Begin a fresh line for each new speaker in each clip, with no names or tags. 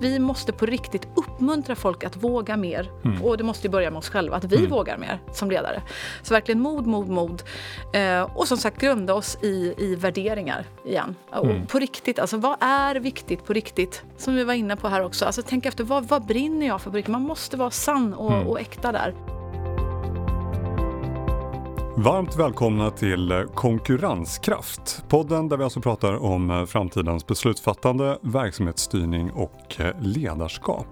vi måste på riktigt uppmuntra folk att våga mer. Mm. Och det måste börja med oss själva, att vi mm. vågar mer som ledare. Så verkligen mod, mod, mod. Eh, och som sagt grunda oss i, i värderingar igen. Mm. Och på riktigt, alltså vad är viktigt på riktigt? Som vi var inne på här också. Alltså tänk efter, vad, vad brinner jag för på riktigt? Man måste vara sann och, mm. och äkta där.
Varmt välkomna till Konkurrenskraft, podden där vi alltså pratar om framtidens beslutsfattande, verksamhetsstyrning och ledarskap.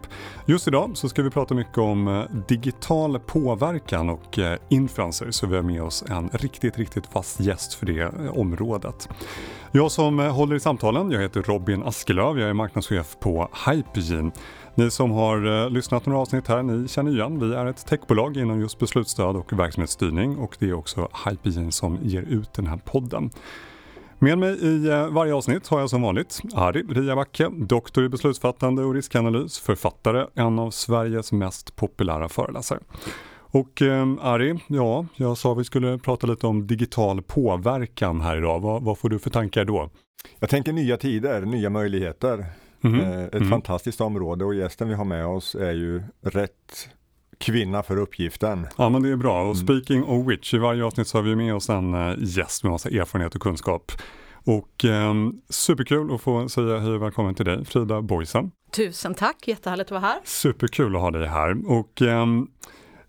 Just idag så ska vi prata mycket om digital påverkan och influencers så vi har med oss en riktigt, riktigt fast gäst för det området. Jag som håller i samtalen, jag heter Robin Askelöv, jag är marknadschef på Hypergene ni som har eh, lyssnat några avsnitt här, ni känner igen. Vi är ett techbolag inom just beslutsstöd och verksamhetsstyrning och det är också Hypegen som ger ut den här podden. Med mig i eh, varje avsnitt har jag som vanligt Ari Riabacke, doktor i beslutsfattande och riskanalys, författare, en av Sveriges mest populära föreläsare. Och eh, Ari, ja, jag sa vi skulle prata lite om digital påverkan här idag. Vad, vad får du för tankar då?
Jag tänker nya tider, nya möjligheter. Mm. Ett mm. fantastiskt område och gästen vi har med oss är ju rätt kvinna för uppgiften.
Ja men det är bra och mm. speaking of which, i varje avsnitt så har vi med oss en eh, gäst med massa erfarenhet och kunskap. Och eh, superkul att få säga hej och välkommen till dig Frida Boysen.
Tusen tack, jättehärligt att vara här.
Superkul att ha dig här. Och eh,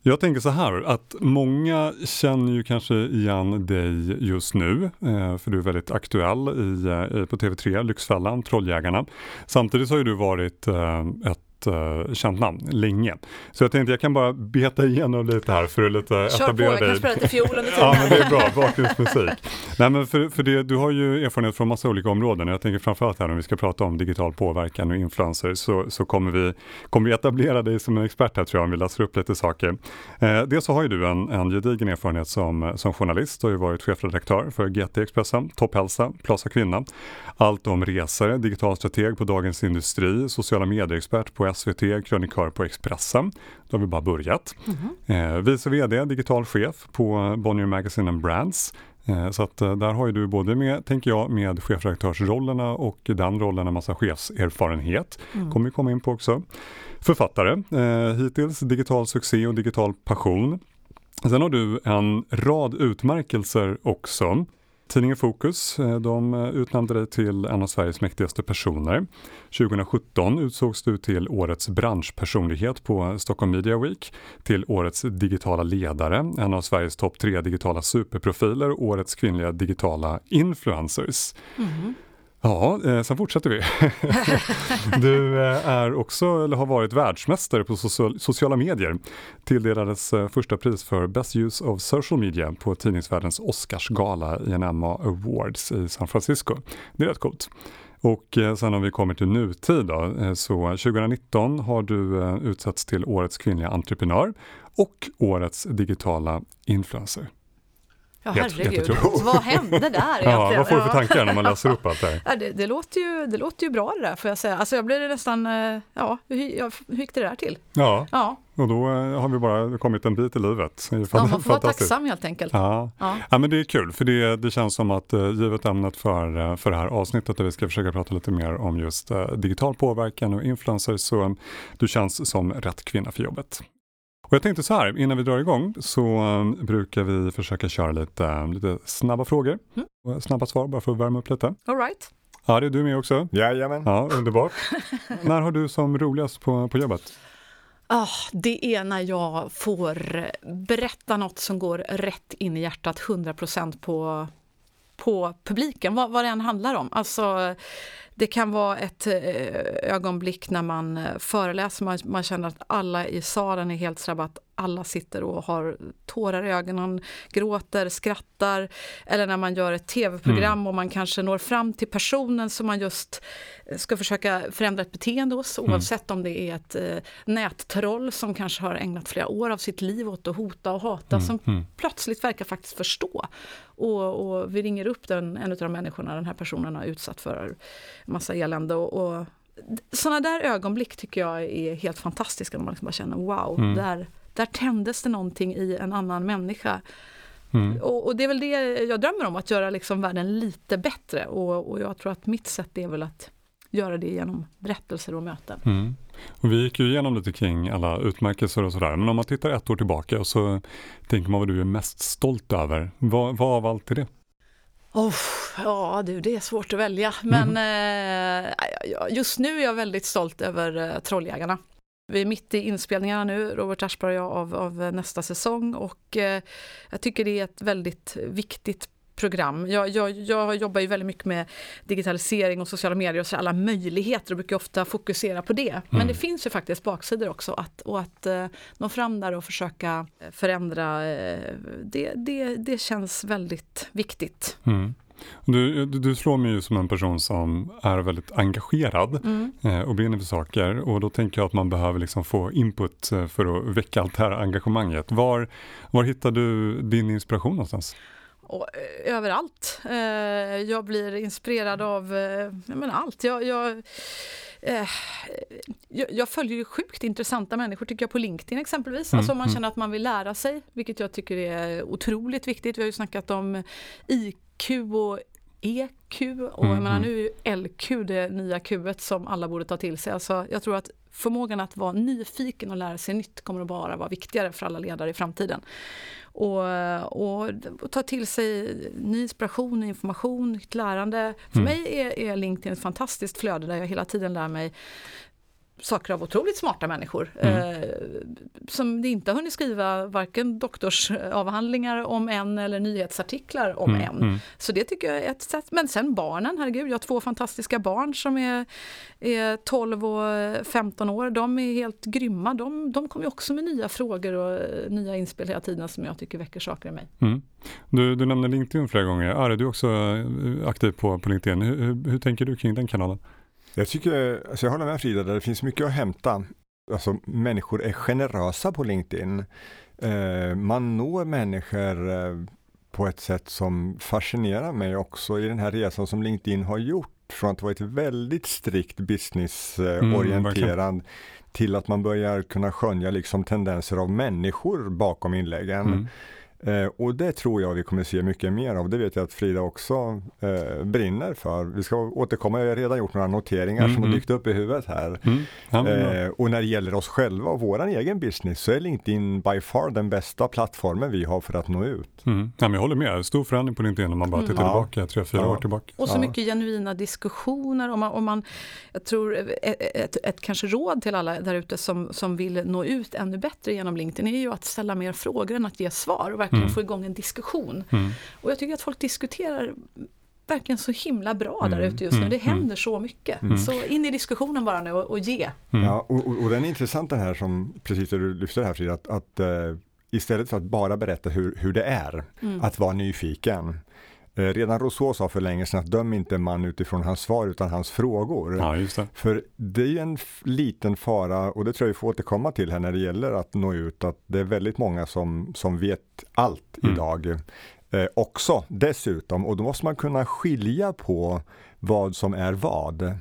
jag tänker så här att många känner ju kanske igen dig just nu, eh, för du är väldigt aktuell i, eh, på TV3, Lyxfällan, Trolljägarna. Samtidigt så har ju du varit eh, ett ett uh, känt namn länge. Så jag tänkte jag kan bara beta igenom lite här för att lite
Kör
etablera
dig. Kör på, jag kan spela lite fiol under
tiden. ja, men det är bra, bakgrundsmusik. Nej men för, för det, du har ju erfarenhet från massa olika områden. Jag tänker framförallt här om vi ska prata om digital påverkan och influencers så, så kommer, vi, kommer vi etablera dig som en expert här tror jag om vi läser upp lite saker. Eh, dels så har ju du en, en gedigen erfarenhet som, som journalist och har ju varit chefredaktör för GT Expressen, Topphälsa, Plaza Kvinna. Allt om resor, digital strateg på Dagens Industri, sociala medieexpert på SVT, krönikör på Expressen. Då har vi bara börjat. Mm. Eh, vice VD, digital chef på Bonnier Magazine and Brands. Eh, så att eh, där har ju du både med, tänker jag, med chefredaktörsrollerna och den rollen en massa chefserfarenhet. Mm. kommer vi komma in på också. Författare, eh, hittills digital succé och digital passion. Sen har du en rad utmärkelser också. Tidningen Fokus eh, de eh, utnämnde dig till en av Sveriges mäktigaste personer. 2017 utsågs du till årets branschpersonlighet på Stockholm Media Week, till årets digitala ledare, en av Sveriges topp tre digitala superprofiler och årets kvinnliga digitala influencers. Mm. Ja, eh, sen fortsätter vi. du eh, är också, eller har varit världsmästare på social, sociala medier. Tilldelades eh, första pris för Best Use of Social Media på Tidningsvärldens Oscarsgala i en Emma Awards i San Francisco. Det är rätt coolt. Och sen om vi kommer till nutid då, så 2019 har du utsetts till Årets kvinnliga entreprenör och Årets digitala influencer.
Ja, herregud. Vad hände där?
Ja, vad får du för tankar när man läser upp allt det här?
Ja, det, det, låter ju, det låter ju bra det där får jag säga. Alltså jag blev nästan, eh, ja, hur, hur gick det där till?
Ja, ja. och då eh, har vi bara kommit en bit i livet.
Ja, man får vara tacksam helt enkelt.
Ja. Ja. ja, men det är kul för det, det känns som att eh, givet ämnet för, för det här avsnittet där vi ska försöka prata lite mer om just digital påverkan och influencers så du känns som rätt kvinna för jobbet. Och jag tänkte så här, innan vi drar igång så um, brukar vi försöka köra lite, um, lite snabba frågor. Mm. Snabba svar bara för att värma upp lite.
All right.
Ari, du är med också?
Jajamän.
Ja, underbart. när har du som roligast på, på jobbet?
Oh, det är när jag får berätta något som går rätt in i hjärtat 100% på, på publiken, vad, vad det än handlar om. Alltså, det kan vara ett eh, ögonblick när man eh, föreläser, man, man känner att alla i salen är helt sådär att alla sitter och har tårar i ögonen, gråter, skrattar. Eller när man gör ett tv-program mm. och man kanske når fram till personen som man just eh, ska försöka förändra ett beteende hos. Mm. Oavsett om det är ett eh, nättroll som kanske har ägnat flera år av sitt liv åt att hota och hata. Mm. Som mm. plötsligt verkar faktiskt förstå. Och, och vi ringer upp den, en av de människorna den här personen har utsatt för massa elände. och, och sådana där ögonblick tycker jag är helt fantastiska. När man liksom bara känner wow, mm. där, där tändes det någonting i en annan människa. Mm. Och, och, det är väl det jag drömmer om, att göra liksom världen lite bättre. Och, och jag tror att mitt sätt är väl att göra det genom berättelser och möten.
Mm. Och vi gick ju igenom lite kring alla utmärkelser och sådär, men om man tittar ett år tillbaka så tänker man vad du är mest stolt över. Vad, vad av allt är det?
Oh, ja du, det är svårt att välja, men mm. eh, just nu är jag väldigt stolt över eh, Trolljägarna. Vi är mitt i inspelningarna nu, Robert Aschberg och jag, av, av nästa säsong och eh, jag tycker det är ett väldigt viktigt program. Jag, jag, jag jobbar ju väldigt mycket med digitalisering och sociala medier och så alla möjligheter och brukar ofta fokusera på det. Men mm. det finns ju faktiskt baksidor också att, och att uh, nå fram där och försöka förändra, uh, det, det, det känns väldigt viktigt.
Mm. Du, du slår mig ju som en person som är väldigt engagerad mm. eh, och brinner för saker och då tänker jag att man behöver liksom få input eh, för att väcka allt det här engagemanget. Var, var hittar du din inspiration någonstans?
Och, eh, överallt. Eh, jag blir inspirerad av eh, men allt. Jag, jag, jag, jag, följer ju sjukt intressanta människor tycker jag på LinkedIn exempelvis. Mm, alltså om man mm. känner att man vill lära sig, vilket jag tycker är otroligt viktigt. Vi har ju snackat om IQ och EQ och mm, jag menar, mm. nu är LQ det nya Q som alla borde ta till sig. Alltså, jag tror att förmågan att vara nyfiken och lära sig nytt kommer att bara vara viktigare för alla ledare i framtiden. Och, och, och ta till sig ny inspiration, information, nytt lärande. För mm. mig är, är LinkedIn ett fantastiskt flöde där jag hela tiden lär mig saker av otroligt smarta människor mm. eh, som inte har hunnit skriva varken doktorsavhandlingar om en eller nyhetsartiklar om mm. en. Mm. Så det tycker jag är ett sätt. Men sen barnen, herregud, jag har två fantastiska barn som är, är 12 och 15 år. De är helt grymma. De, de kommer också med nya frågor och nya inspel hela tiden som jag tycker väcker saker i mig.
Mm. Du, du nämnde LinkedIn flera gånger. Are du också eh, aktiv på, på LinkedIn? Hur, hur, hur tänker du kring den kanalen?
Jag tycker, alltså jag håller med Frida, där det finns mycket att hämta. Alltså människor är generösa på LinkedIn. Eh, man når människor eh, på ett sätt som fascinerar mig också i den här resan som LinkedIn har gjort. Från att varit väldigt strikt businessorienterad mm, till att man börjar kunna skönja liksom tendenser av människor bakom inläggen. Mm. Eh, och det tror jag vi kommer se mycket mer av. Det vet jag att Frida också eh, brinner för. Vi ska återkomma, jag har redan gjort några noteringar mm, som har mm. dykt upp i huvudet här. Mm, ja, eh, och när det gäller oss själva och vår egen business så är LinkedIn by far den bästa plattformen vi har för att nå ut.
Mm. Ja, men jag håller med, stor förändring på LinkedIn om man bara mm. tittar mm. tillbaka tre, fyra ja. år tillbaka.
Och så ja. mycket genuina diskussioner. Om man, om man, jag tror ett, ett, ett kanske råd till alla där ute som, som vill nå ut ännu bättre genom LinkedIn är ju att ställa mer frågor än att ge svar och verkligen mm. få igång en diskussion. Mm. Och jag tycker att folk diskuterar verkligen så himla bra mm. där ute just nu. Mm. Det händer mm. så mycket. Mm. Så in i diskussionen bara nu och, och ge.
Mm. Ja, och, och, och, den är intressant den här som, precis det du lyfter här Frida, att, att uh, istället för att bara berätta hur, hur det är, mm. att vara nyfiken. Uh, redan Rousseau sa för länge sedan att döm inte man utifrån hans svar utan hans frågor.
Ja, det.
För det är en liten fara och det tror jag vi får återkomma till här när det gäller att nå ut att det är väldigt många som, som vet allt idag eh, också dessutom och då måste man kunna skilja på vad som är vad.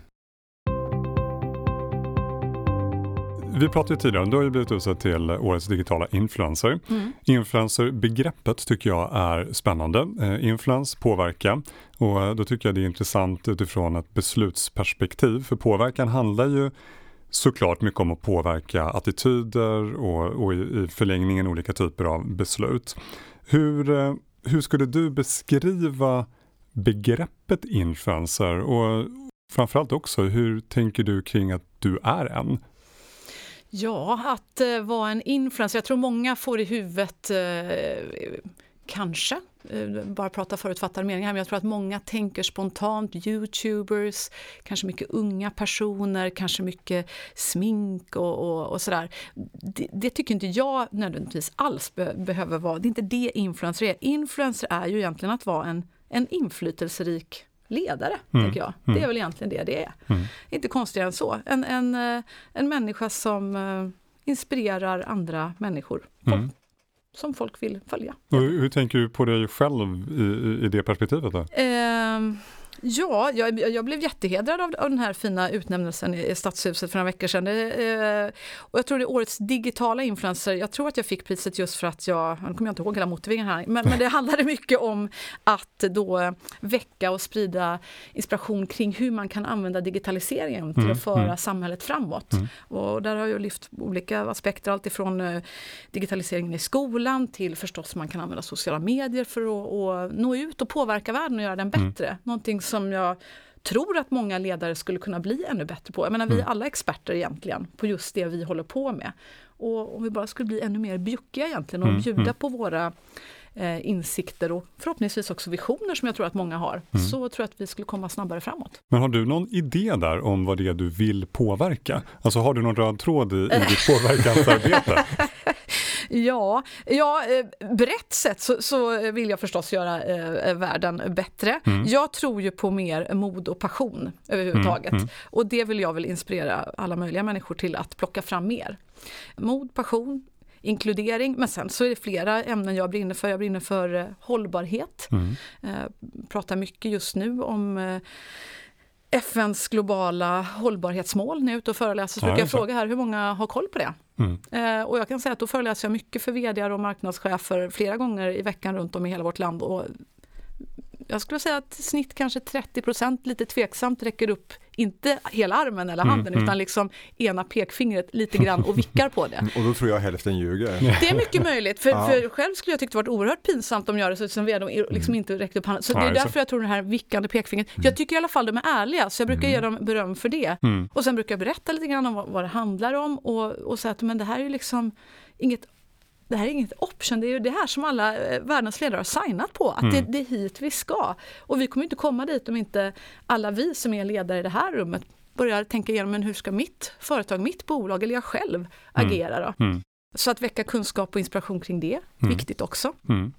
Vi pratade tidigare, du har ju blivit utsedd till årets digitala influencer. Mm. Influencer-begreppet tycker jag är spännande. Eh, influens, påverka. Och då tycker jag det är intressant utifrån ett beslutsperspektiv. För påverkan handlar ju såklart mycket om att påverka attityder och, och i förlängningen olika typer av beslut. Hur, eh, hur skulle du beskriva begreppet influencer och framförallt också hur tänker du kring att du är en?
Ja, att eh, vara en influencer. Jag tror många får i huvudet, eh, kanske, eh, bara prata förutfattade meningar, men jag tror att många tänker spontant Youtubers, kanske mycket unga personer, kanske mycket smink och, och, och sådär. Det, det, tycker inte jag nödvändigtvis alls be behöver vara, det är inte det influencer är. Influencer är ju egentligen att vara en, en inflytelserik ledare, mm. tycker jag. Det är mm. väl egentligen det det är. Mm. Inte konstigare än så. En, en, eh, en människa som uh, inspirerar andra människor. Folk, mm. Som folk vill följa.
Och hur, tänker du på dig själv i, i det perspektivet? Då? Uh,
Ja, jag, jag blev jättehedrad av, av den här fina utnämnelsen i, Stadshuset för några veckor sedan. Det, eh, och jag tror det är årets digitala influencer. Jag tror att jag fick priset just för att jag, nu kommer jag inte ihåg hela motiveringen här, men, men det handlade mycket om att då väcka och sprida inspiration kring hur man kan använda digitaliseringen till
Mm,
att föra
mm.
samhället framåt.
Mm.
Och där har jag lyft olika aspekter, alltifrån eh, digitaliseringen i skolan till förstås man kan använda sociala medier för att, nå ut och påverka världen och göra den
Mm.
bättre. Någonting som jag tror att många ledare skulle kunna bli ännu bättre på. Jag menar, vi är
Mm.
alla experter egentligen på just det vi håller på med. Och om vi bara skulle bli ännu mer bjuckiga egentligen och
Mm,
bjuda
mm.
på våra eh, insikter och förhoppningsvis också visioner som jag tror att många har,
Mm.
så tror jag att vi skulle komma snabbare framåt.
Men har du någon idé där om vad det är du vill påverka? Alltså har du någon röd tråd i, i ditt påverkansarbete?
Ja, ja eh, brett sett så, så vill jag förstås göra eh, världen bättre.
Mm.
Jag tror ju på mer mod och passion överhuvudtaget.
Mm, mm.
Och det vill jag väl inspirera alla möjliga människor till att plocka fram mer. Mod, passion, inkludering, men sen så är det flera ämnen jag brinner för. Jag brinner för eh, hållbarhet.
Mm.
Eh, pratar mycket just nu om eh, FNs globala hållbarhetsmål när jag är ute och föreläser. Så brukar jag fråga här, hur många har koll på det?
Mm.
Eh, och jag kan säga att då föreläser jag mycket för vd och marknadschefer flera gånger i veckan runt om i hela vårt land. Och jag skulle säga att snitt kanske 30% lite tveksamt räcker upp, inte hela armen eller
Mm,
handen,
mm.
utan liksom ena pekfingret lite grann och vickar på det.
Och då tror jag hälften ljuger.
Det är mycket möjligt, för,
Ja.
för själv skulle jag tyckt det varit oerhört pinsamt om jag som vd och liksom inte räckte upp handen. Så det är därför jag tror det här vickande pekfingret. Jag tycker i alla fall de är ärliga, så jag brukar ge dem beröm för det.
Mm.
Och sen brukar jag berätta lite grann om vad, vad det handlar om och, och säga att men det här är ju liksom inget det här är inget option, det är ju det här som alla eh, världens ledare har signat på, att det,
Mm.
det är hit vi ska. Och vi kommer inte komma dit om inte alla vi som är ledare i det här rummet börjar tänka igenom, men hur ska mitt företag, mitt bolag eller jag själv agera då?
Mm.
Så att väcka kunskap och inspiration kring det,
Mm.
viktigt också.
Mm.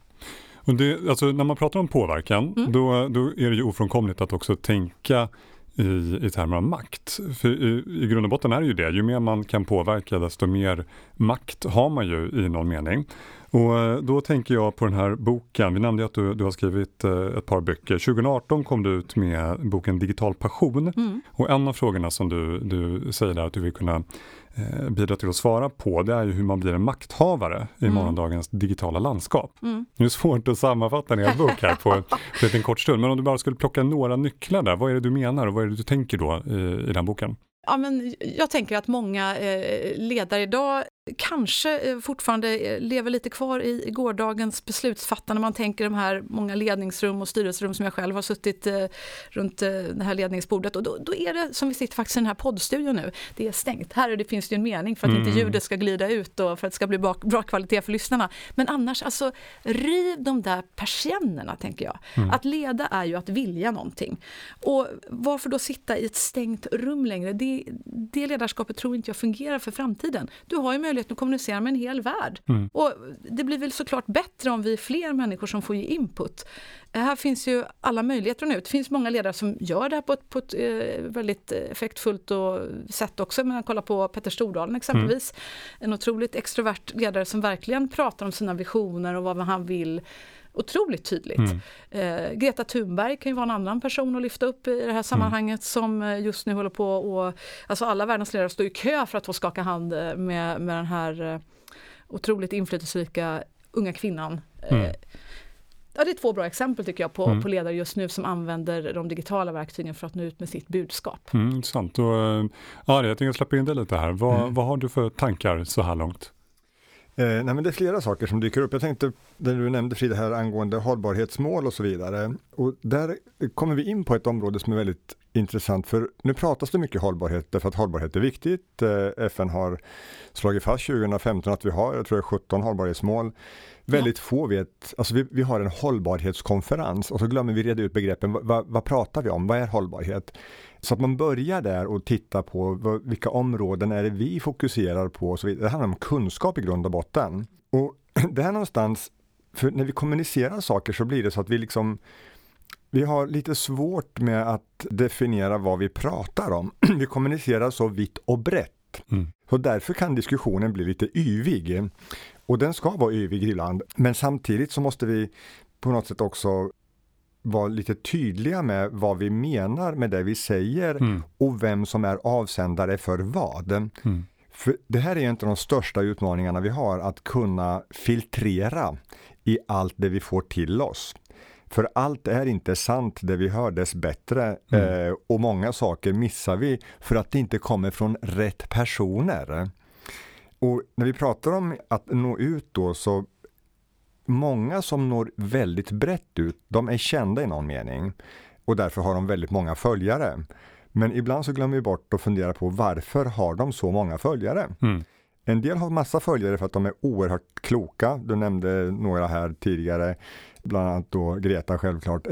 Och det, alltså, när man pratar om påverkan,
Mm.
då, då är det ju ofrånkomligt att också tänka i, i termer av makt. För i, i grund och botten är det ju det, ju mer man kan påverka desto mer makt har man ju i någon mening. Och eh, då tänker jag på den här boken, vi nämnde ju att du, du har skrivit eh, ett par böcker. 2018 kom du ut med boken Digital passion.
Mm.
Och en av frågorna som du, du säger där att du vill kunna eh, bidra till att svara på, det är ju hur man blir en makthavare i
Mm.
morgondagens digitala landskap.
Mm.
Det är svårt att sammanfatta en hel bok här på, på en liten kort stund, men om du bara skulle plocka några nycklar där, vad är det du menar och vad är det du tänker då i, i den boken?
Ja, men jag tänker att många eh, ledare idag kanske eh, fortfarande eh, lever lite kvar i, gårdagens beslutsfattande. Man tänker de här många ledningsrum och styrelserum som jag själv har suttit eh, runt det här ledningsbordet. Och då, då är det som vi sitter faktiskt i den här poddstudion nu, det är stängt. Här är det, finns det ju en mening för att inte
Mm.
ljudet ska glida ut och för att det ska bli bra, bra kvalitet för lyssnarna. Men annars, alltså riv de där persiennerna tänker jag.
Mm.
Att leda är ju att vilja någonting. Och varför då sitta i ett stängt rum längre? Det, det ledarskapet tror inte jag fungerar för framtiden. Du har ju möjlighet att kommunicera med en hel värld.
Mm.
Och det blir väl såklart bättre om vi är fler människor som får ge input. Här finns ju alla möjligheter nu. Det finns många ledare som gör det här på ett, på ett eh, väldigt effektfullt och sätt också. Men kolla på Petter Stordalen exempelvis. En otroligt extrovert ledare som verkligen pratar om sina visioner och vad han vill otroligt tydligt.
Mm.
Eh, Greta Thunberg kan ju vara en annan person att lyfta upp i det här sammanhanget som eh, just nu håller på och alltså alla världens ledare står i kö för att få skaka hand eh, med, med den här eh, otroligt inflytelserika unga kvinnan.
Mm.
Ja, det är två bra exempel tycker jag på,
Mm.
på ledare just nu som använder de digitala verktygen för att nå ut med sitt budskap.
Mm, intressant. Och, Ari, jag tänker släppa in dig lite här. Vad,
Mm.
vad har du för tankar så här långt?
Eh, nej, men det är flera saker som dyker upp. Jag tänkte, det du nämnde Frida här angående hållbarhetsmål och så vidare. Och där kommer vi in på ett område som är väldigt intressant. För nu pratas det mycket hållbarhet därför att hållbarhet är viktigt. Eh, FN har slagit fast 2015 att vi har, jag tror det är 17 hållbarhetsmål. Väldigt få vet, alltså vi, vi har en hållbarhetskonferens och så glömmer vi reda ut begreppen. Vad, vad, vad pratar vi om? Vad är hållbarhet? Så att man börjar där och tittar på vad, vilka områden är det vi fokuserar på och så vidare. Det handlar om kunskap i grund och botten. Och det här någonstans, för när vi kommunicerar saker så blir det så att vi liksom vi har lite svårt med att definiera vad vi pratar om. Vi kommunicerar så vitt och brett.
Mm.
Så därför kan diskussionen bli lite yvig. Och den ska vara yvig ibland. Men samtidigt så måste vi på något sätt också vara lite tydliga med vad vi menar med det vi säger
Mm.
och vem som är avsändare för vad.
Mm.
För det här är en av de största utmaningarna vi har, att kunna filtrera i allt det vi får till oss. För allt är inte sant det vi hör dess bättre
Mm.
eh, och många saker missar vi för att det inte kommer från rätt personer. Och när vi pratar om att nå ut då så många som når väldigt brett ut, de är kända i någon mening och därför har de väldigt många följare. Men ibland så glömmer vi bort att fundera på varför har de så många följare?
Mm.
En del har massa följare för att de är oerhört kloka. Du nämnde några här tidigare, bland annat då Greta självklart.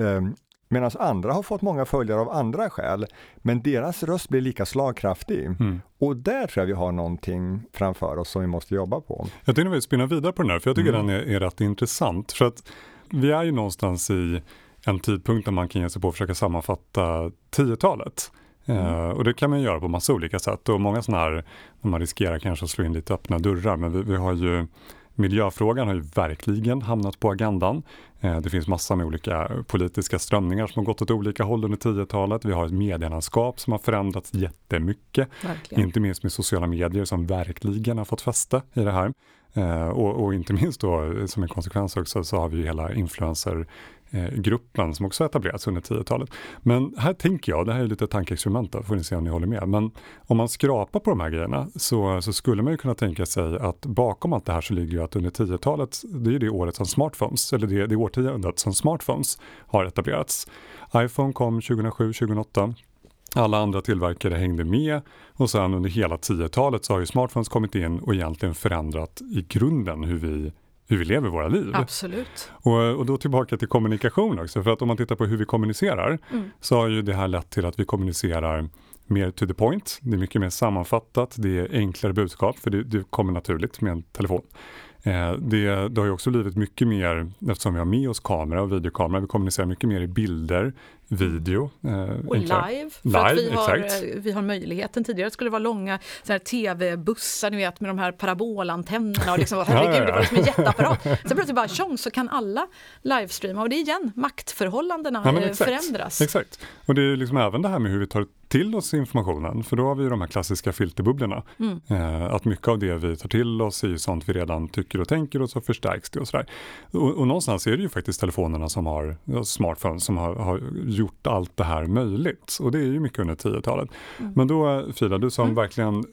Medan andra har fått många följare av andra skäl. Men deras röst blir lika slagkraftig.
Mm.
Och där tror jag vi har någonting framför oss som vi måste jobba på.
Jag tänkte vi spinna vidare på den här, för jag tycker
Mm.
den är, är rätt intressant. För att vi är ju någonstans i en tidpunkt där man kan ge sig på att försöka sammanfatta 10-talet. Eh, och det kan man göra på massa olika sätt och många sådana här, man riskerar kanske att slå in lite öppna dörrar, men vi, vi har ju Miljöfrågan har ju verkligen hamnat på agendan. Eh, Det finns massor med olika politiska strömningar som har gått åt olika håll under 10-talet. Vi har ett medielandskap som har förändrats jättemycket.
Verkligen.
Inte minst med sociala medier som verkligen har fått fäste i det här. Eh, och, och inte minst då som en konsekvens också så har vi ju hela Eh, gruppen som också etablerats under 10-talet. Men här tänker jag, det här är lite tankeexperiment då, får ni se om ni håller med. Men om man skrapar på de här grejerna så, så skulle man ju kunna tänka sig att bakom allt det här så ligger ju att under 10-talet, det är ju det året som smartphones, eller det, det årtiondet som smartphones har etablerats. iPhone kom 2007-2008. Alla andra tillverkare hängde med och sen under hela 10-talet så har ju smartphones kommit in och egentligen förändrat i grunden hur vi, hur vi lever våra liv.
Absolut.
Och, och då tillbaka till kommunikation också, för att om man tittar på hur vi kommunicerar
Mm.
så har ju det här lett till att vi kommunicerar mer to the point, det är mycket mer sammanfattat, det är enklare budskap för det, det kommer naturligt med en telefon. Eh, det, det har ju också blivit mycket mer, eftersom vi har med oss kamera och videokamera, vi kommunicerar mycket mer i bilder, video. Eh,
Och
enklare.
live, för att
Live,
vi har, eh, vi har möjligheten. Tidigare skulle det vara långa tv-bussar, ni vet med de här parabolantennerna och liksom, herregud,
Ja, ja,
det var som en jätteapparat. Sen plötsligt bara tjong så kan alla livestreama och det är igen, maktförhållandena
Ja, exakt.
förändras.
Exakt. Och det är liksom även det här med hur vi tar till oss informationen, för då har vi de här klassiska filterbubblorna.
Mm.
Eh, att mycket av det vi tar till oss är ju sånt vi redan tycker och tänker och så förstärks det och sådär. Och, och någonstans är det ju faktiskt telefonerna som har, smartphones som har, har gjort allt det här möjligt. Och det är ju mycket under 10-talet.
Mm.
Men då eh, Frida, du som
Mm.
verkligen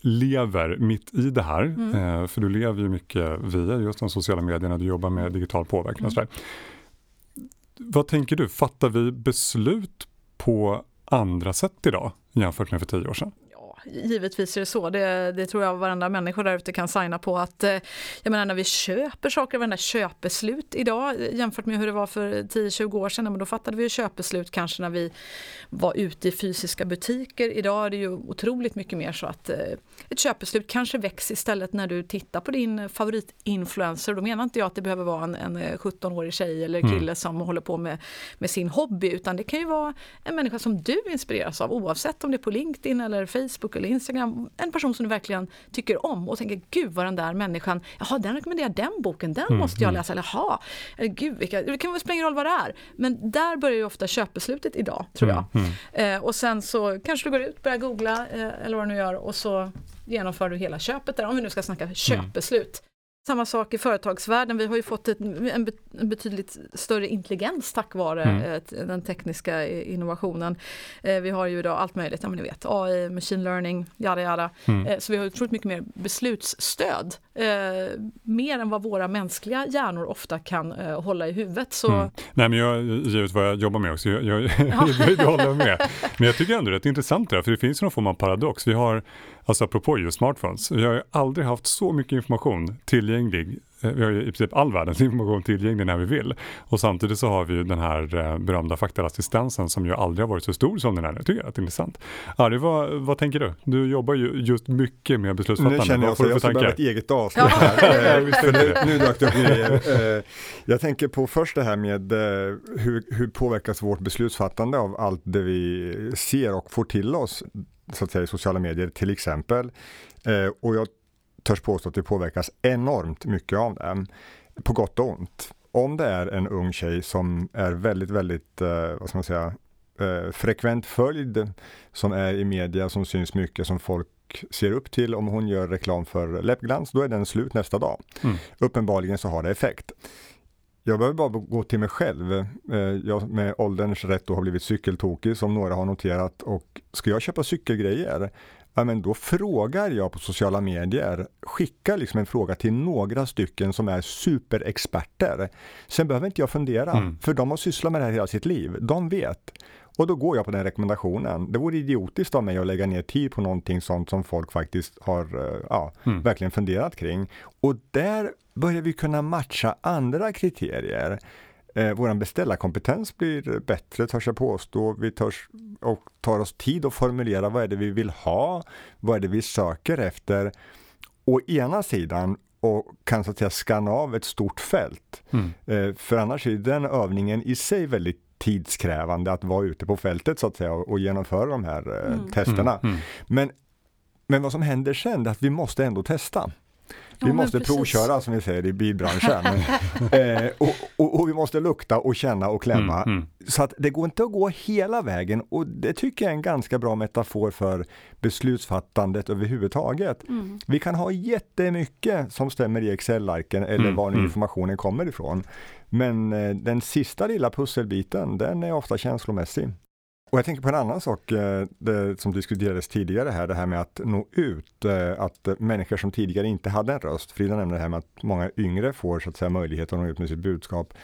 lever mitt i det här,
Mm.
eh, för du lever ju mycket via just de sociala medierna, du jobbar med digital påverkan och
Mm.
sådär. Vad tänker du, fattar vi beslut på andra sätt idag jämfört med för tio år sedan?
Givetvis är det så. Det, det tror jag varenda människa där ute kan signa på. att eh, Jag menar när vi köper saker, varenda köpbeslut idag eh, jämfört med hur det var för 10-20 år sedan, men då fattade vi ju köpbeslut kanske när vi var ute i fysiska butiker. Idag är det ju otroligt mycket mer så att eh, ett köpbeslut kanske väcks istället när du tittar på din favoritinfluencer. Då menar inte jag att det behöver vara en, en eh, 17-årig tjej eller kille
Mm.
som håller på med, med sin hobby, utan det kan ju vara en människa som du inspireras av oavsett om det är på LinkedIn eller Facebook eller Instagram. En person som du verkligen tycker om och tänker gud vad den där människan, jaha den rekommenderar den boken, den
Mm,
måste jag
mm.
läsa, eller jaha, eller gud vilka, det kan spela ingen roll vad det är. Men där börjar ju ofta köpbeslutet idag tror jag.
Mm, mm.
Eh, och sen så kanske du går ut, börjar googla eh, eller vad du nu gör och så genomför du hela köpet där, om vi nu ska snacka köpbeslut. Samma sak i företagsvärlden, vi har ju fått ett, en, bet- en betydligt större intelligens tack vare
Mm.
eh, den tekniska i- innovationen. Eh, vi har ju idag allt möjligt, ja men ni vet AI, machine learning, jada jada.
Mm.
Eh, så vi har otroligt mycket mer beslutsstöd. Eh, mer än vad våra mänskliga hjärnor ofta kan eh, hålla i huvudet. Så
Mm. Nej men jag, givet vad jag jobbar med också, jag, jag, jag håller med. Men jag tycker ändå det är rätt intressant det här, för det finns någon form av paradox. Vi har, alltså apropå just smartphones, vi har ju aldrig haft så mycket information tillgänglig. Eh, Vi har ju i princip all världens information tillgänglig när vi vill. Och samtidigt så har vi ju den här eh, berömda faktalassistensen som ju aldrig har varit så stor som den är nu. Jag tycker det är intressant. Ari, vad, vad tänker du? Du jobbar ju just mycket med beslutsfattande.
Nu känner jag
du
jag ska behöva ett eget avsnitt här. Nu, nu dök det upp grejer. Eh, Jag tänker på först det här med hur, hur påverkas vårt beslutsfattande av allt det vi ser och får till oss, så att säga i sociala medier till exempel. Eh, Och jag törs påstå att det påverkas enormt mycket av det, på gott och ont. om det är en ung tjej som är väldigt, väldigt, eh, vad ska man säga, eh, frekvent följd, som är i media, som syns mycket, som folk ser upp till. Om hon gör reklam för läppglans, då är den slut nästa dag.
Mm.
Uppenbarligen så har det effekt. Jag behöver bara gå till mig själv. Eh, jag med ålderns rätt har blivit cykeltokig som några har noterat och ska jag köpa cykelgrejer ja, men då frågar jag på sociala medier, skickar liksom en fråga till några stycken som är superexperter. Sen behöver inte jag fundera, mm. för de har sysslat med det här hela sitt liv. De vet. Och då går jag på den rekommendationen. Det vore idiotiskt av mig att lägga ner tid på någonting sånt som folk faktiskt har eh, ja, mm. verkligen funderat kring. Och där börjar vi kunna matcha andra kriterier. Eh, vår beställarkompetens blir bättre, törs jag påstå. Vi törs och tar oss tid att formulera vad är det vi vill ha, vad är det vi söker efter. Å ena sidan och kan så att säga skanna av ett stort fält. Mm. Eh, för annars är den övningen i sig väldigt tidskrävande att vara ute på fältet så att säga och, och genomföra de här eh, mm. testerna. Mm. mm. Men, men vad som händer sen är att vi måste ändå testa. Vi ja, måste provköra som vi säger i bilbranschen. eh, och, och, och, vi måste lukta och känna och klämma. Mm, mm. Så att det går inte att gå hela vägen och det tycker jag är en ganska bra metafor för beslutsfattandet överhuvudtaget. Mm. Vi kan ha jättemycket som stämmer i Excel-arken eller mm, var nu mm. informationen kommer ifrån. Men eh, den sista lilla pusselbiten, den är ofta känslomässig. Och jag tänker på en annan sak eh, det, som diskuterades tidigare här, det här med att nå ut, eh, att människor som tidigare inte hade en röst, Frida nämnde det här med att många yngre får så att säga möjlighet att nå ut med sitt budskap.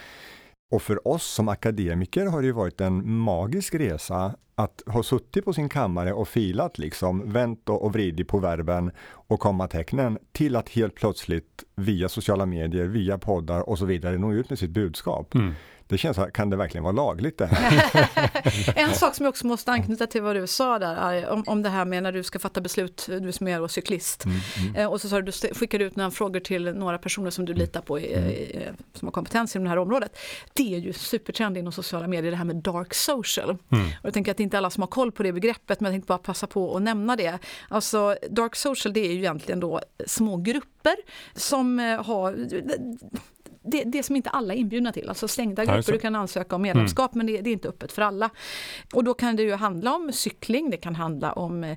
Och för oss som akademiker har det ju varit en magisk resa att ha suttit på sin kammare och filat liksom, vänt och vridit på verben och kommatecknen till att helt plötsligt via sociala medier, via poddar och så vidare nå ut med sitt budskap. Mm. Det känns, kan det verkligen vara lagligt det
här? en sak som jag också måste anknyta till vad du sa där, om, om det här med när du ska fatta beslut, du som är cyklist. Mm, mm. Eh, och så sa du, du skickar ut några frågor till några personer som du mm. litar på, i, mm. i, som har kompetens inom det här området. Det är ju supertrend inom sociala medier, det här med dark social. Mm. Och jag tänker att det är inte alla som har koll på det begreppet, men jag tänkte bara passa på att nämna det. Alltså dark social, det är ju egentligen då små grupper som eh, har det, det som inte alla är inbjudna till, alltså stängda grupper, du kan ansöka om medlemskap mm. men det, det, är inte öppet för alla. Och då kan det ju handla om cykling, det kan handla om eh,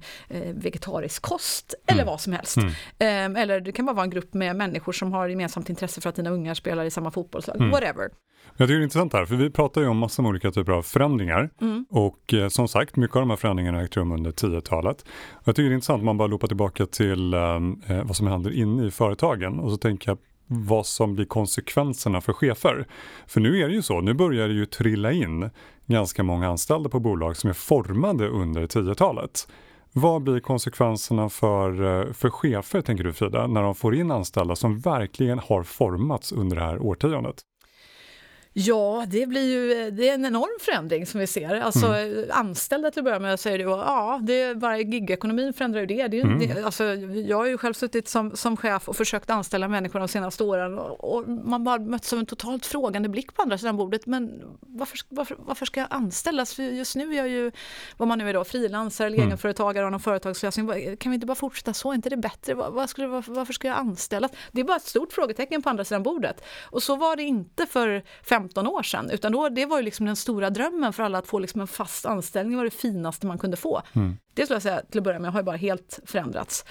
vegetarisk kost mm. eller vad som helst. Mm. Eh, eller det kan bara vara en grupp med människor som har gemensamt intresse för att dina ungar spelar i samma fotbollslag, mm. whatever.
Jag tycker det är intressant här, för vi pratar ju om massor med olika typer av förändringar. Mm. Och eh, som sagt, mycket av de här förändringarna har ägt rum under 10-talet. Jag tycker det är intressant man bara loopar tillbaka till eh, eh, vad som händer inne i företagen. Och så tänker jag vad som blir konsekvenserna för chefer. För nu är det ju så, nu börjar det ju trilla in ganska många anställda på bolag som är formade under 10-talet. Vad blir konsekvenserna för, eh, för chefer, tänker du Frida, när de får in anställda som verkligen har formats under det här årtiondet?
Ja, det blir ju det är en enorm förändring som vi ser. Alltså mm. anställda till att börja med säger du, ja, det är bara gigekonomin förändrar ju det. det, är, mm. det alltså, jag har ju själv suttit som, som chef och försökt anställa människor de senaste åren och, och man bara möts av en totalt frågande blick på andra sidan bordet. Men varför, varför, varför ska jag anställas? För just nu är jag ju, vad man nu är då, frilansare eller mm. egenföretagare och någon företagslösning. Kan vi inte bara fortsätta så? Är inte det bättre? Var, var skulle, varför, varför ska jag anställas? Det är bara ett stort frågetecken på andra sidan bordet. Och så var det inte för fem 15 år sedan. Utan då, det var ju liksom den stora drömmen för alla att få liksom en fast anställning var det finaste man kunde få. Mm. Det skulle jag säga till att börja med har ju bara helt förändrats.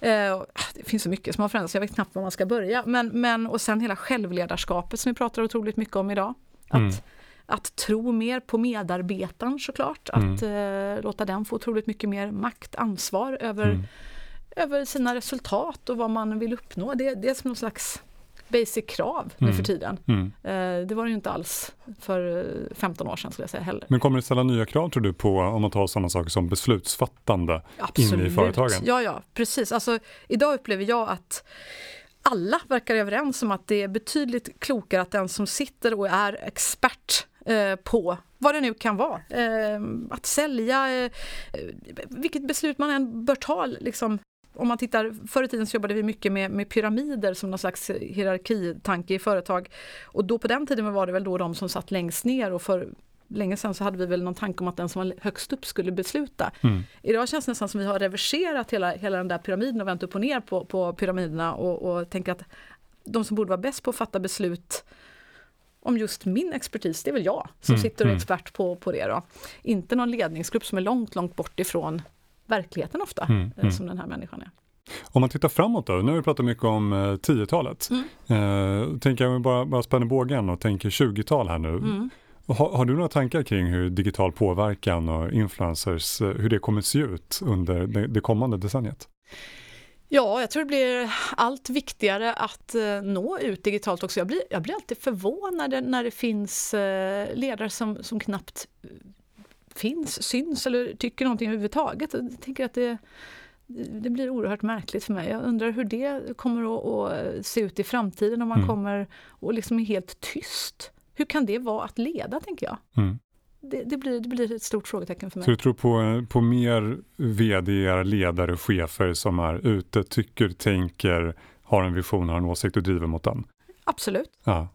Eh, ah, det finns så mycket som har förändrats, jag vet knappt var man ska börja. Men, men, och sen hela självledarskapet som vi pratar otroligt mycket om idag. Att, mm. att tro mer på medarbetaren såklart, mm. att eh, låta den få otroligt mycket mer makt, ansvar över, mm. över sina resultat och vad man vill uppnå. Det, det är som någon slags basic krav nu mm. för tiden. Mm. Eh, det var det ju inte alls för 15 år sedan skulle jag säga heller.
Men kommer det ställa nya krav tror du på om man tar sådana saker som beslutsfattande Absolut. in i företagen?
Ja, ja, precis. Alltså, idag upplever jag att alla verkar överens om att det är betydligt klokare att den som sitter och är expert eh, på vad det nu kan vara. Eh, att sälja, eh, vilket beslut man än bör ta liksom, om man tittar, förr i tiden så jobbade vi mycket med, med pyramider som någon slags hierarkitanke i företag. Och då på den tiden var det väl då de som satt längst ner och för länge sedan så hade vi väl någon tanke om att den som var högst upp skulle besluta. Mm. Idag känns det nästan som vi har reverserat hela, hela den där pyramiden och vänt upp och ner på, på pyramiderna och, och tänker att de som borde vara bäst på att fatta beslut om just min expertis, det är väl jag som
Mm,
sitter och är
mm.
expert på, på det. Då. Inte någon ledningsgrupp som är långt, långt bort ifrån verkligheten ofta,
Mm,
eh,
mm.
som den här människan är.
Om man tittar framåt då, nu har vi pratat mycket om eh, 10-talet.
Mm.
Eh, tänker jag bara, bara spänner bågen och tänker 20-tal här nu.
Mm.
Har, har du några tankar kring hur digital påverkan och influencers, eh, hur det kommer se ut under det, det kommande decenniet?
Ja, jag tror det blir allt viktigare att eh, nå ut digitalt också. Jag blir, jag blir alltid förvånad när det finns eh, ledare som, som knappt eh, finns, syns eller tycker någonting överhuvudtaget. Jag tänker att det, det blir oerhört märkligt för mig. Jag undrar hur det kommer att, att se ut i framtiden om man
Mm.
kommer och liksom är helt tyst. Hur kan det vara att leda, tänker jag?
Mm.
Det, det, blir, det blir ett stort frågetecken för mig.
Så du tror på, på mer vd, ledare, chefer som är ute, tycker, tänker, har en vision, har en åsikt och driver mot den?
Absolut.
Ja.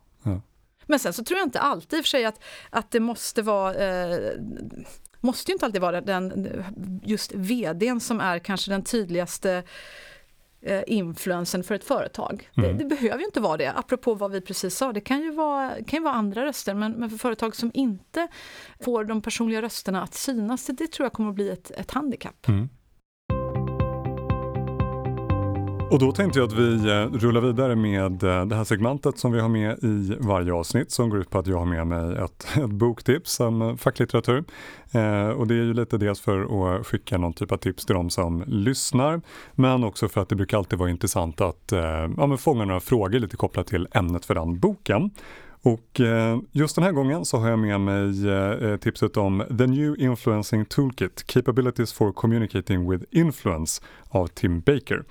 Men sen så tror jag inte alltid i och för sig att, att det måste vara eh, måste ju inte alltid vara den, just vdn som är kanske den tydligaste eh, influensen för ett företag.
Mm.
Det, det behöver ju inte vara det, apropå vad vi precis sa. Det kan ju vara, kan ju vara andra röster, men, men för företag som inte får de personliga rösterna att synas, det, tror jag kommer att bli ett, ett handikapp.
Mm. Och då tänkte jag att vi eh, rullar vidare med eh, det här segmentet som vi har med i varje avsnitt som går ut på att jag har med mig ett, ett boktips om facklitteratur. Eh, och det är ju lite dels för att skicka någon typ av tips till de som lyssnar men också för att det brukar alltid vara intressant att eh, ja, men fånga några frågor lite kopplat till ämnet för den boken. Och eh, just den här gången så har jag med mig tipset om The New Influencing Toolkit Capabilities for Communicating with Influence av Tim Baker.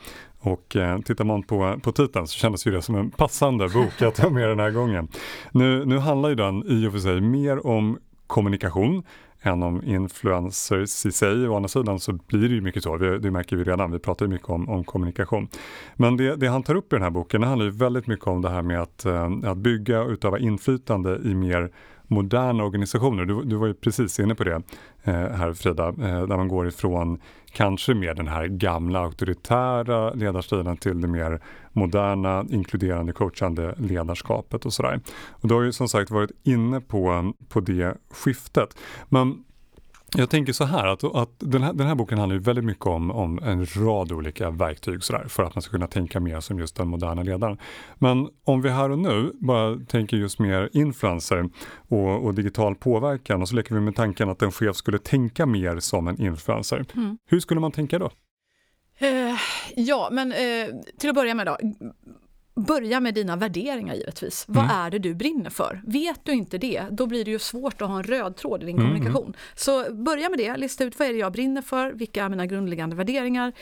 Och eh, tittar man på, på titeln så kändes ju det som en passande bok att ha med den här gången. Nu, nu handlar ju den i och för sig mer om kommunikation än om influencers i sig. Å andra sidan så blir det ju mycket så, det, det märker vi redan, vi pratar ju mycket om, om kommunikation. Men det, det han tar upp i den här boken, det handlar ju väldigt mycket om det här med att, eh, att bygga och utöva inflytande i mer moderna organisationer. Du, du var ju precis inne på det eh, här Frida, eh, där man går ifrån kanske mer den här gamla auktoritära ledarstilen till det mer moderna, inkluderande, coachande ledarskapet och sådär. Och du har ju som sagt varit inne på, på det skiftet. Men jag tänker så här att, att den, här, den här boken handlar ju väldigt mycket om, om en rad olika verktyg så där, för att man ska kunna tänka mer som just den moderna ledaren. Men om vi här och nu bara tänker just mer influencer och, och digital påverkan och så leker vi med tanken att en chef skulle tänka mer som en influencer.
Mm.
Hur skulle man tänka då?
Eh, ja, men eh, till att börja med då. Börja med dina värderingar givetvis. Vad
Mm.
är det du brinner för? Vet du inte det, då blir det ju svårt att ha en röd tråd i din
Mm,
kommunikation. Så börja med det, lista ut vad är det jag brinner för, vilka är mina grundläggande värderingar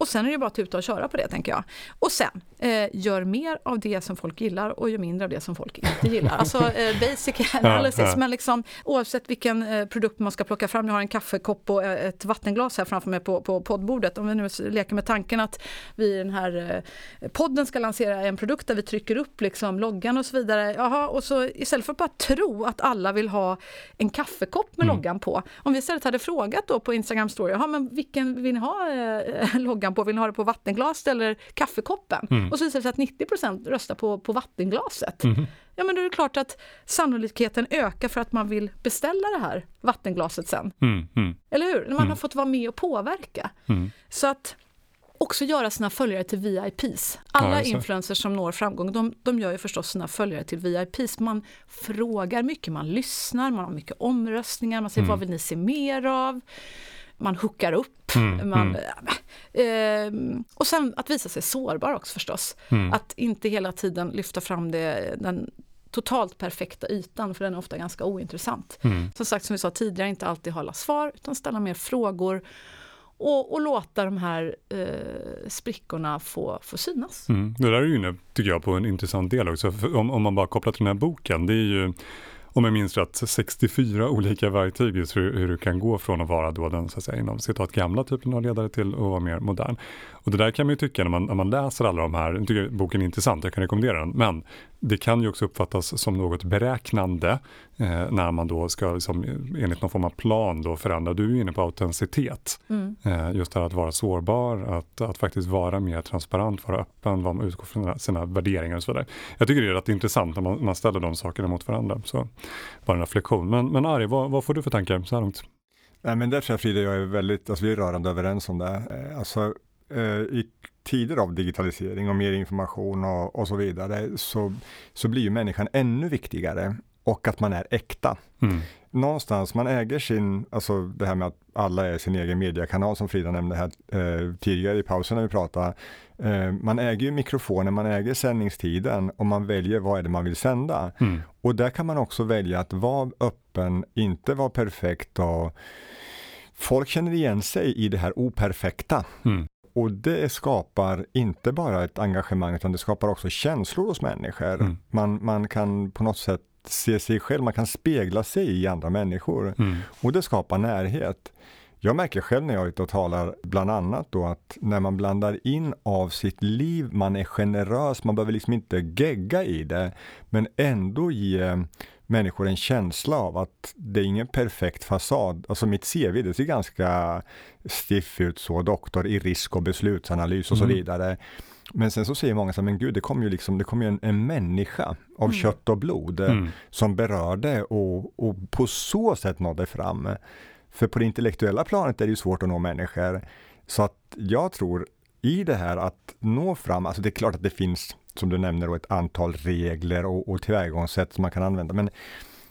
och sen är det bara att tuta och köra på det tänker jag. Och sen, eh, gör mer av det som folk gillar och gör mindre av det som folk inte gillar. Alltså eh, basic analysis,
ja.
men liksom oavsett vilken eh, produkt man ska plocka fram. Jag har en kaffekopp och eh, ett vattenglas här framför mig på, på poddbordet. Om vi nu leker med tanken att vi i den här eh, podden ska lansera en produkt där vi trycker upp liksom loggan och så vidare. Jaha, och så istället för att bara tro att alla vill ha en kaffekopp med
Mm.
loggan på. Om vi istället hade frågat då på Instagram story, jaha men vilken vill ni ha eh, loggan på? Vill ni ha det på vattenglaset eller kaffekoppen?
Mm.
Och så visar det sig att 90% röstar på, på vattenglaset.
Mhm.
Ja men då är det klart att sannolikheten ökar för att man vill beställa det här vattenglaset sen.
Mm, mm,
Eller hur? När man
Mm.
har fått vara med och påverka.
mm.
Så att också göra sina följare till VIPs. Alla
Ja,
influencers som når framgång, de, de gör ju förstås sina följare till VIPs. Man frågar mycket, man lyssnar, man har mycket omröstningar, man säger
Mm.
vad vill ni se mer av? Man hookar upp.
Mm,
Man,
mm.
ehm, och sen att visa sig sårbar också förstås.
Mm.
Att inte hela tiden lyfta fram det, den totalt perfekta ytan, för den är ofta ganska ointressant.
Mm.
Som sagt, som vi sa tidigare, inte alltid hålla svar, utan ställa mer frågor och, och låta de här eh, sprickorna få, få synas.
Mm. Det där är ju inne, tycker jag, på en intressant del också. För om, om man bara kopplar till den här boken, det är ju om jag minns rätt, 64 olika verktyg just hur, hur du kan gå från att vara då den så att säga, inom citat gamla typen av ledare till att vara mer modern. Och det där kan man ju tycka när man, när man läser alla de här, nu tycker jag boken är intressant, jag kan rekommendera den, men det kan ju också uppfattas som något beräknande eh, när man då ska liksom, enligt någon form av plan då förändra. Du är inne på autenticitet. Mm. Eh, just det här att vara sårbar, att, att faktiskt vara mer transparent, vara öppen, vara, utgå från sina värderingar och så vidare. Jag tycker det är rätt intressant när man, man ställer de sakerna mot varandra. Så bara en reflektion. Men, men Ari, vad, vad får du för tankar så här långt?
Nej, men där tror jag Frida och jag är väldigt, alltså vi är rörande överens om det. Eh, alltså, eh, i tider av digitalisering och mer information och, och så vidare så, så blir ju människan ännu viktigare och att man är äkta. Mm. Någonstans, man äger sin, alltså det här med att alla är sin egen mediekanal som Frida nämnde här eh, tidigare i pausen när vi pratade. Eh, man äger ju mikrofonen, man äger sändningstiden och man väljer vad är det man vill sända. Mm. Och där kan man också välja att vara öppen, inte vara perfekt och folk känner igen sig i det här operfekta. Mm. Och det skapar inte bara ett engagemang utan det skapar också känslor hos människor. Mm. Man, man kan på något sätt se sig själv, man kan spegla sig i andra människor. Mm. Och det skapar närhet. Jag märker själv när jag är ute och talar bland annat då att när man blandar in av sitt liv, man är generös, man behöver liksom inte gegga i det, men ändå ge människor en känsla av att det är ingen perfekt fasad. Alltså mitt CV, det ser ganska stiff ut så, doktor i risk och beslutsanalys och mm. så vidare. Men sen så säger många så men gud, det kommer ju liksom, det kommer en, en människa av mm. kött och blod mm. som berörde och, och på så sätt nådde fram. För på det intellektuella planet är det ju svårt att nå människor. Så att jag tror i det här att nå fram, alltså det är klart att det finns, som du nämner, då, ett antal regler och, och tillvägagångssätt som man kan använda. Men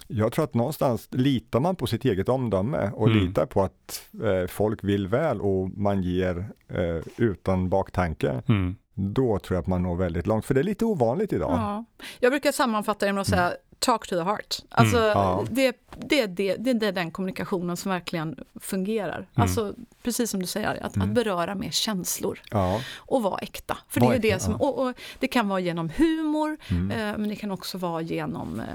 jag tror att någonstans litar man på sitt eget omdöme och mm. litar på att eh, folk vill väl och man ger eh, utan baktanke. Mm. Då tror jag att man når väldigt långt, för det är lite ovanligt idag. Ja.
Jag brukar sammanfatta det med att säga mm talk to the heart. Alltså, mm, ja. det, det, det, det, är den kommunikationen som verkligen fungerar. Mm. Alltså, precis som du säger, att, mm. att beröra med känslor ja. och vara äkta. För var det är det som, och, och, det kan vara genom humor, mm. eh, men det kan också vara genom eh,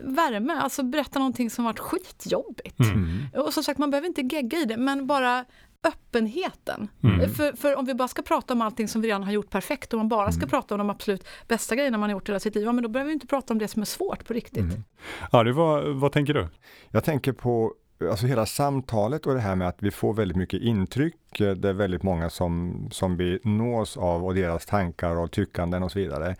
värme, alltså berätta någonting som varit skitjobbigt. Mm. Och som sagt, man behöver inte gegga i det, men bara öppenheten. Mm. För, för, om vi bara ska prata om allting som vi redan har gjort perfekt, och man bara ska mm. prata om de absolut bästa grejerna man har gjort i hela sitt liv, ja, men då behöver vi inte prata om det som är svårt på riktigt. Mm.
Ari, vad, vad tänker du?
Jag tänker på alltså hela samtalet och det här med att vi får väldigt mycket intryck. Det är väldigt många som, som vi nås av och deras tankar och tyckanden och så vidare.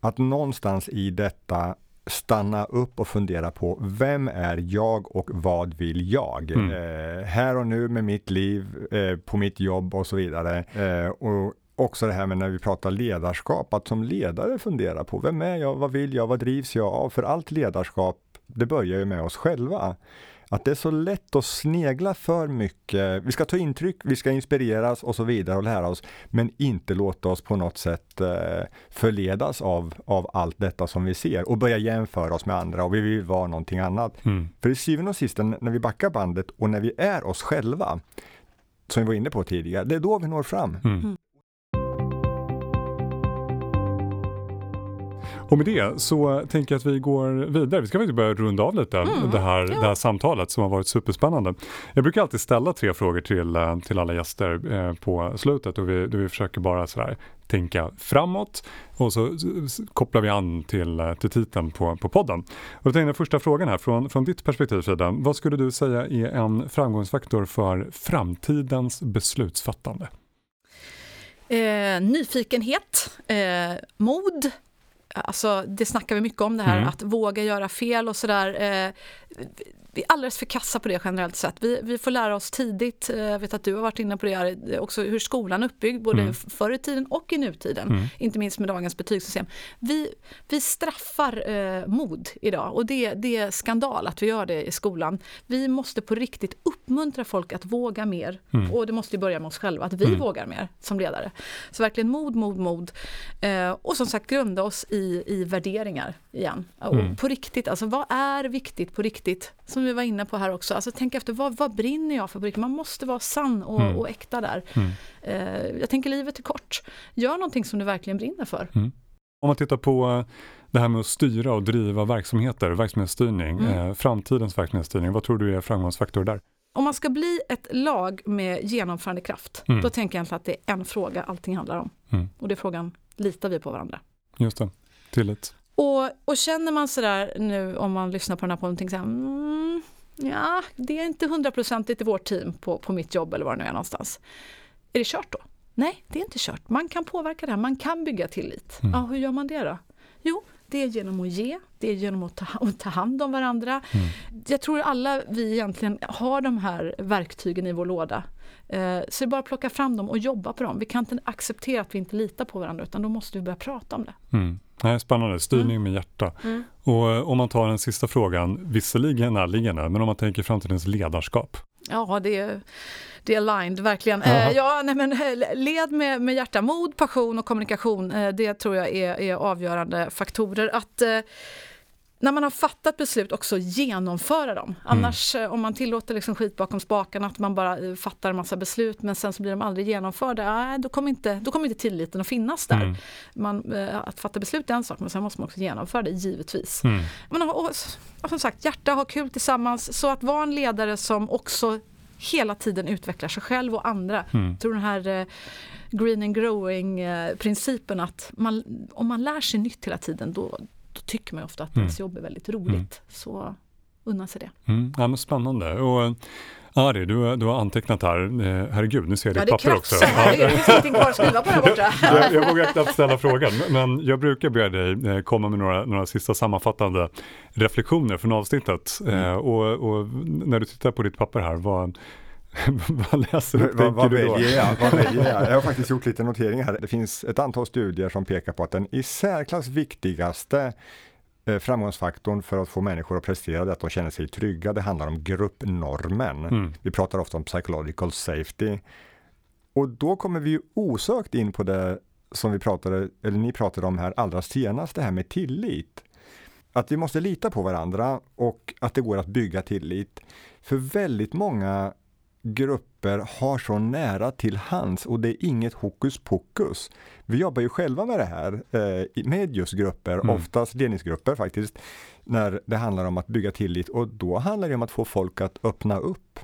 Att någonstans i detta stanna upp och fundera på vem är jag och vad vill jag? Mm. Eh, här och nu med mitt liv, eh, på mitt jobb och så vidare. Eh, och också det här med när vi pratar ledarskap, att som ledare fundera på vem är jag, vad vill jag, vad drivs jag av? För allt ledarskap, det börjar ju med oss själva att det är så lätt att snegla för mycket. Vi ska ta intryck, vi ska inspireras och så vidare och lära oss, men inte låta oss på något sätt eh, förledas av, av allt detta som vi ser och börja jämföra oss med andra och vi vill vara någonting annat. Mm. För i syvende och sist, när vi backar bandet och när vi är oss själva, som vi var inne på tidigare, det är då vi når fram. Mm.
Och med det så tänker jag att vi går vidare. Vi ska faktiskt börja runda av lite mm, det, här, ja. det här samtalet som har varit superspännande. Jag brukar alltid ställa tre frågor till, eh, till alla gäster eh, på slutet och vi, vi försöker bara sådär tänka framåt och så kopplar vi an till, eh, till titeln på, på podden. Och då tänkte den första frågan här, från, från ditt perspektiv Frida, vad skulle du säga är en framgångsfaktor för framtidens beslutsfattande?
Eh, nyfikenhet, eh, mod, Alltså, det snackar vi mycket om det här mm. att våga göra fel och sådär. Eh, vi är alldeles för kassa på det generellt sett. Vi, vi får lära oss tidigt, eh, jag vet att du har varit inne på det här, också hur skolan är uppbyggd, både mm. förr i tiden och i nutiden, mm. inte minst med dagens betygssystem. Vi, vi straffar eh, mod idag och det, det är skandal att vi gör det i skolan. Vi måste på riktigt uppmuntra folk att våga mer mm. och det måste börja med oss själva, att vi mm. vågar mer som ledare. Så verkligen mod, mod, mod eh, och som sagt grunda oss i, i värderingar igen. Och mm. på riktigt, alltså vad är viktigt på riktigt? Som vi var inne på här också, alltså tänk efter vad, vad brinner jag för? Man måste vara sann och, mm. och äkta där. Mm. Eh, jag tänker livet är kort. Gör någonting som du verkligen brinner för. Mm.
Om man tittar på det här med att styra och driva verksamheter, verksamhetsstyrning, mm. eh, framtidens verksamhetsstyrning, vad tror du är framgångsfaktor där?
Om man ska bli ett lag med genomförandekraft, mm. då tänker jag att det är en fråga allting handlar om. Mm. Och det är frågan, litar vi på varandra?
Just det, tillit.
Och, och känner man sådär nu om man lyssnar på den här podden och tänker så här, mm, ja, det är inte hundraprocentigt i vårt team på, på mitt jobb eller var det nu är någonstans. Är det kört då? Nej, det är inte kört. Man kan påverka det här, man kan bygga tillit. Mm. Ja, hur gör man det då? Jo, det är genom att ge, det är genom att ta, ta hand om varandra. Mm. Jag tror alla vi egentligen har de här verktygen i vår låda. Eh, så det är bara att plocka fram dem och jobba på dem. Vi kan inte acceptera att vi inte litar på varandra utan då måste vi börja prata om det.
Mm. Nej, spännande, styrning mm. med hjärta. Mm. Och eh, om man tar den sista frågan, visserligen närliggande, men om man tänker framtidens ledarskap.
Ja, det är, det är aligned, verkligen. Eh, ja, nej, men, eh, led med, med hjärta, mod, passion och kommunikation. Det tror jag är, är avgörande faktorer. Att när man har fattat beslut också genomföra dem. Mm. Annars mm. om man tillåter liksom skit bakom spakarna, att man bara eh, fattar en massa beslut men sen så blir de aldrig genomförda, äh, då, kommer inte, då kommer inte tilliten att finnas där. Mm. Man, att fatta beslut är en sak men sen måste man också genomföra det givetvis. Mm. Men, och, och, som sagt, hjärta, ha kul tillsammans. Så att vara en ledare som också hela tiden utvecklar sig själv och andra. Mm. Jag tror den här eh, green and growing principen att man, om man lär sig nytt hela tiden då, då tycker man ofta att mm. ens jobb är väldigt roligt. Mm. Så unna sig det.
Mm. Ja, men spännande. Och, eh, Ari, du, du har antecknat här. Eh, herregud, nu ser jag ditt ja, papper också.
Ja, det finns ingenting kvar att skriva på där borta.
jag, jag vågar knappt ställa frågan, men jag brukar be dig eh, komma med några, några sista sammanfattande reflektioner från avsnittet. Mm. Och, och, när du tittar på ditt papper här, vad, vad läser du? Vad, vad,
väljer jag? vad väljer jag? Jag har faktiskt gjort lite noteringar här. Det finns ett antal studier som pekar på att den i särklass viktigaste eh, framgångsfaktorn för att få människor att prestera det att de känner sig trygga. Det handlar om gruppnormen. Mm. Vi pratar ofta om psychological safety. Och då kommer vi ju osökt in på det som vi pratade, eller ni pratade om här allra senast, det här med tillit. Att vi måste lita på varandra och att det går att bygga tillit. För väldigt många grupper har så nära till hands och det är inget hokus pokus. Vi jobbar ju själva med det här, eh, med just grupper, mm. oftast ledningsgrupper faktiskt, när det handlar om att bygga tillit och då handlar det om att få folk att öppna upp.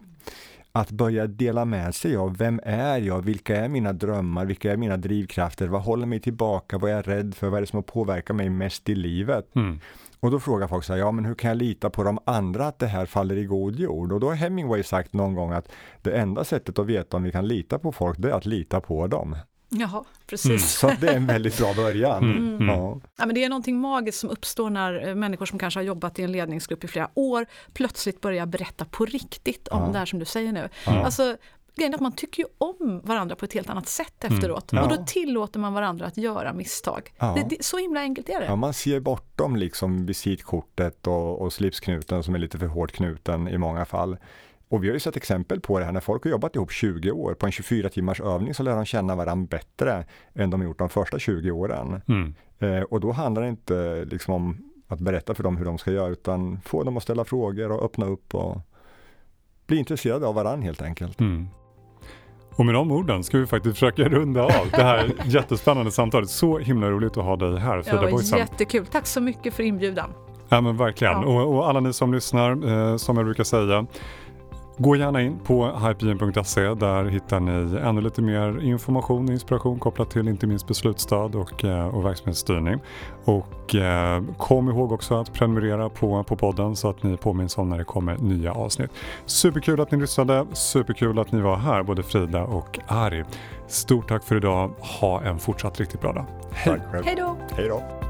Att börja dela med sig av vem är jag, vilka är mina drömmar, vilka är mina drivkrafter, vad håller mig tillbaka, vad är jag rädd för, vad är det som har påverkat mig mest i livet? Mm. Och då frågar folk så här, ja men hur kan jag lita på de andra att det här faller i god jord? Och då har Hemingway sagt någon gång att det enda sättet att veta om vi kan lita på folk, det är att lita på dem.
Jaha, precis. Mm.
Så det är en väldigt bra början. Mm.
Mm. Ja. ja. men det är någonting magiskt som uppstår när eh, människor som kanske har jobbat i en ledningsgrupp i flera år plötsligt börjar berätta på riktigt om ja. det här som du säger nu. Ja. Alltså, grejen är att man tycker ju om varandra på ett helt annat sätt mm. efteråt. Mm. Ja. Och då tillåter man varandra att göra misstag. Ja. Det, det, så himla enkelt är det.
Ja, man ser bortom liksom visitkortet och, och slipsknuten som är lite för hårt knuten i många fall. Och vi har ju sett exempel på det här när folk har jobbat ihop 20 år. På en 24 timmars övning så lär de känna varandra bättre än de gjort de första 20 åren. Mm. Eh, och då handlar det inte liksom om att berätta för dem hur de ska göra utan få dem att ställa frågor och öppna upp och bli intresserade av varandra helt enkelt. Mm.
Och med de orden ska vi faktiskt försöka runda av det här jättespännande samtalet. Så himla roligt att ha dig här, Frida ja, Boysen.
Jättekul, tack så mycket för inbjudan.
Ja men verkligen, ja. Och, och, alla ni som lyssnar, eh, som jag brukar säga, Gå gärna in på hypegen.se. Där hittar ni ännu lite mer information och inspiration kopplat till inte minst beslutsstöd och, eh, och verksamhetsstyrning. Och eh, kom ihåg också att prenumerera på, på podden så att ni påminns om när det kommer nya avsnitt. Superkul att ni lyssnade, superkul att ni var här, både Frida och Ari. Stort tack för idag. Ha en fortsatt riktigt bra dag.
Hej! Hej då!
Hej då!